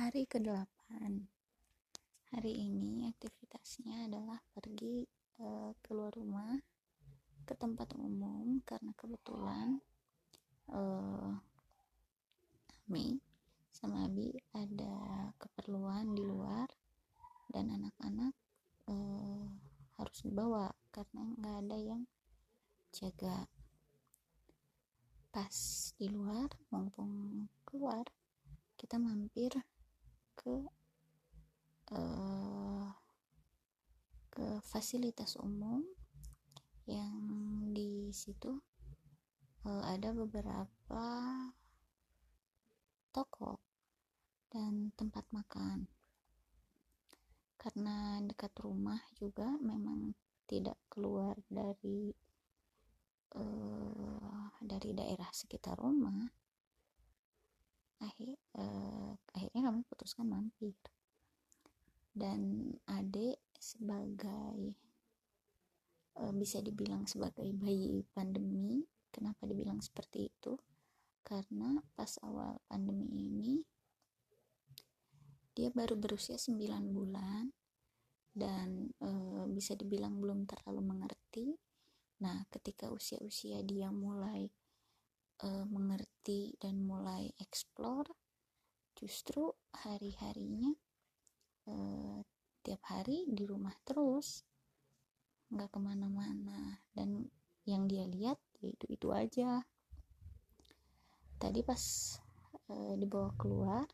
hari ke-8 hari ini aktivitasnya adalah pergi uh, keluar rumah ke tempat umum karena kebetulan uh, Ami sama Abi ada keperluan di luar dan anak-anak uh, harus dibawa karena nggak ada yang jaga. Pas di luar mumpung keluar kita mampir ke uh, ke fasilitas umum yang di situ uh, ada beberapa toko dan tempat makan. Karena dekat rumah juga memang tidak keluar dari uh, dari daerah sekitar rumah akhir uh, putuskan mampir dan adik sebagai uh, bisa dibilang sebagai bayi pandemi kenapa dibilang seperti itu karena pas awal pandemi ini dia baru berusia 9 bulan dan e, bisa dibilang belum terlalu mengerti. Nah, ketika usia-usia dia mulai uh, mengerti dan mulai explore justru hari-harinya uh, tiap hari di rumah terus. Nggak ke mana-mana. Dan yang dia lihat ya itu aja. Tadi pas uh, dibawa keluar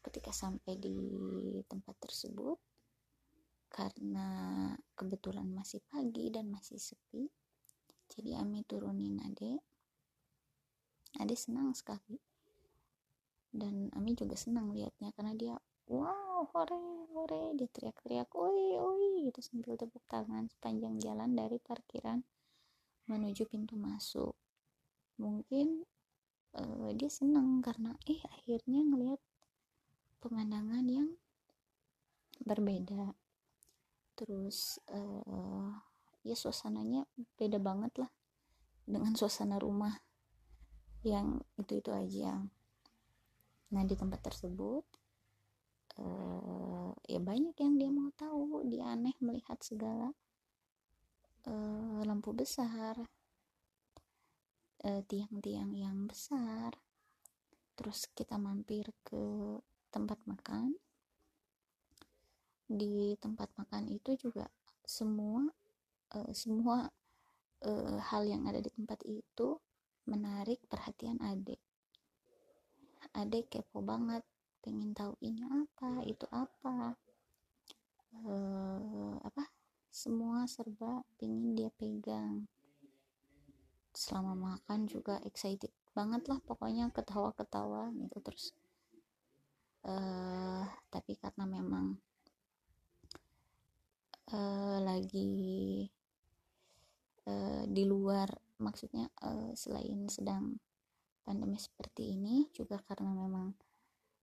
ketika sampai di tempat tersebut karena kebetulan masih pagi dan masih sepi jadi Ami turunin adek Ade senang sekali dan Ami juga senang lihatnya karena dia wow hore hore dia teriak-teriak oi oi gitu sambil tepuk tangan sepanjang jalan dari parkiran menuju pintu masuk. Mungkin uh, dia senang karena eh akhirnya ngelihat pemandangan yang berbeda. Terus uh, ya suasananya beda banget lah dengan suasana rumah yang itu itu aja nah di tempat tersebut uh, ya banyak yang dia mau tahu dia aneh melihat segala uh, lampu besar tiang tiang-tiang yang besar. Terus kita mampir ke tempat makan. Di tempat makan itu juga semua uh, semua uh, hal yang ada di tempat itu menarik perhatian adik adik kepo banget pengen tahu ini apa itu apa. Uh, apa? Semua serba pengen dia pegang. Selama makan juga excited banget lah pokoknya ketawa-ketawa gitu terus. Uh, tapi karena memang uh, lagi uh, di luar maksudnya uh, selain sedang pandemi seperti ini juga karena memang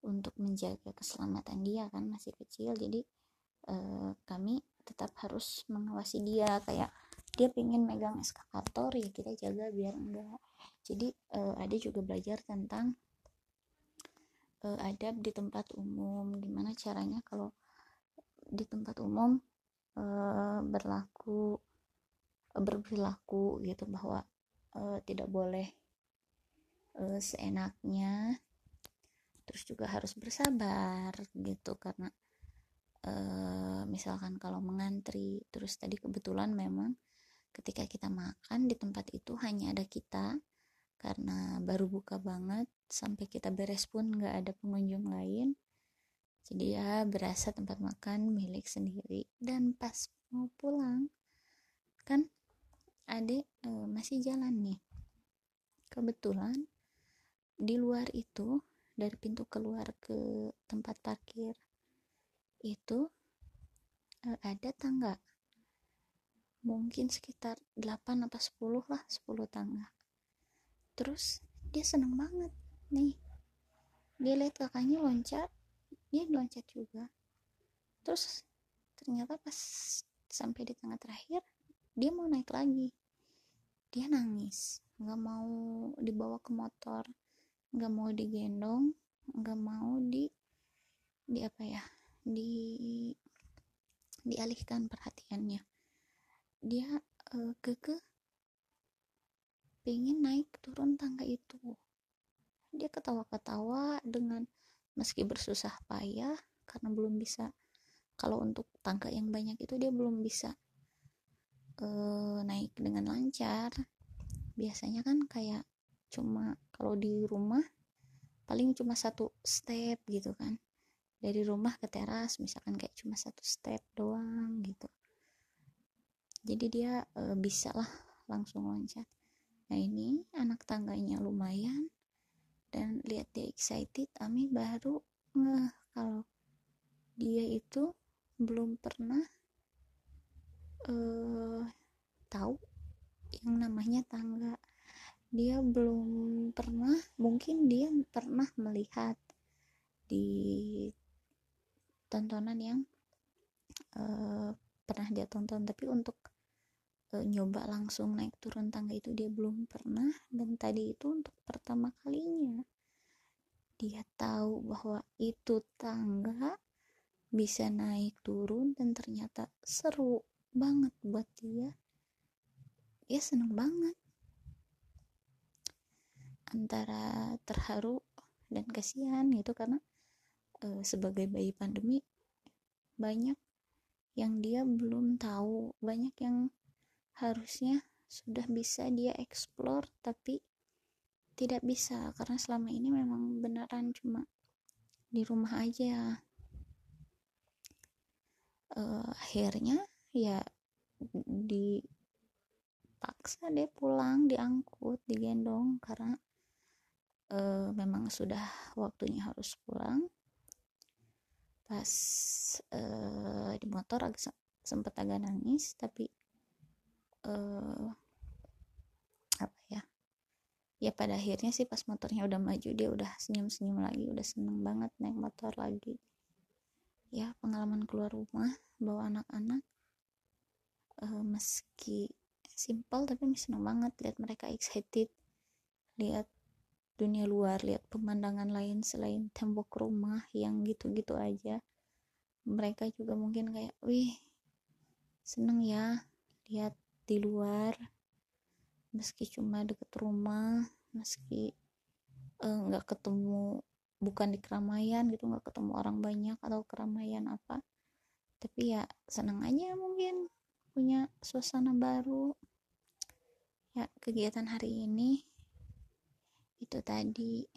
untuk menjaga keselamatan dia kan masih kecil. Jadi uh, kami tetap harus mengawasi dia. Kayak dia pengen megang eskavator ya kita jaga biar enggak. Jadi uh, ada juga belajar tentang uh, adab di tempat umum. Gimana caranya kalau di tempat umum uh, berlaku berperilaku gitu bahwa uh, tidak boleh uh, seenaknya terus juga harus bersabar gitu. Karena uh, misalkan kalau mengantri terus tadi kebetulan memang ketika kita makan di tempat itu hanya ada kita karena baru buka banget sampai kita beres pun nggak ada pengunjung lain. Jadi ya berasa tempat makan milik sendiri. Dan pas mau pulang kan adik e, masih jalan nih. Kebetulan di luar itu dari pintu keluar ke tempat parkir itu e, ada tangga. Mungkin sekitar 8 apa 10 lah 10 tangga. Terus dia seneng banget. Nih dia lihat kakaknya loncat dia loncat juga. Terus ternyata pas sampai di tangga terakhir dia mau naik lagi. Dia nangis nggak mau dibawa ke motor nggak mau digendong nggak mau di di apa ya di dialihkan perhatiannya. Dia uh, keke pengen naik turun tangga itu. Dia ketawa-ketawa dengan meski bersusah payah karena belum bisa kalau untuk tangga yang banyak itu dia belum bisa uh, naik dengan lancar. Biasanya kan kayak cuma kalau di rumah paling cuma satu step gitu kan. Dari rumah ke teras misalkan kayak cuma satu step doang gitu. Jadi dia e, bisa lah langsung loncat. Nah ini anak tangganya lumayan dan lihat dia excited Ami baru ngeh kalau dia itu belum pernah uh, tahu yang namanya tangga dia belum pernah mungkin dia pernah melihat di tontonan yang uh, pernah dia tonton. Tapi untuk e, nyoba langsung naik turun tangga itu dia belum pernah. Dan tadi itu untuk pertama kalinya. Dia tahu bahwa itu tangga bisa naik turun dan ternyata seru banget buat dia. Dia seneng banget antara terharu dan kasihan gitu karena e, sebagai bayi pandemi banyak yang dia belum tahu banyak yang harusnya sudah bisa dia explore tapi tidak bisa karena selama ini memang beneran cuma di rumah aja. Uh, akhirnya ya dipaksa deh pulang diangkut digendong karena uh, memang sudah waktunya harus pulang. Pas uh, di motor agak sempat agak nangis tapi uh, apa ya? Ya pada akhirnya sih pas motornya udah maju dia udah senyum-senyum lagi udah seneng banget naik motor lagi. Ya pengalaman keluar rumah bawa anak-anak uh, meski simple tapi seneng banget lihat mereka excited lihat dunia luar lihat pemandangan lain selain tembok rumah yang gitu-gitu aja. Mereka juga mungkin kayak wih seneng ya lihat di luar meski cuma deket rumah meski eh, nggak uh, ketemu bukan di keramaian gitu nggak ketemu orang banyak atau keramaian apa. Tapi ya senang aja mungkin punya suasana baru. Ya kegiatan hari ini itu tadi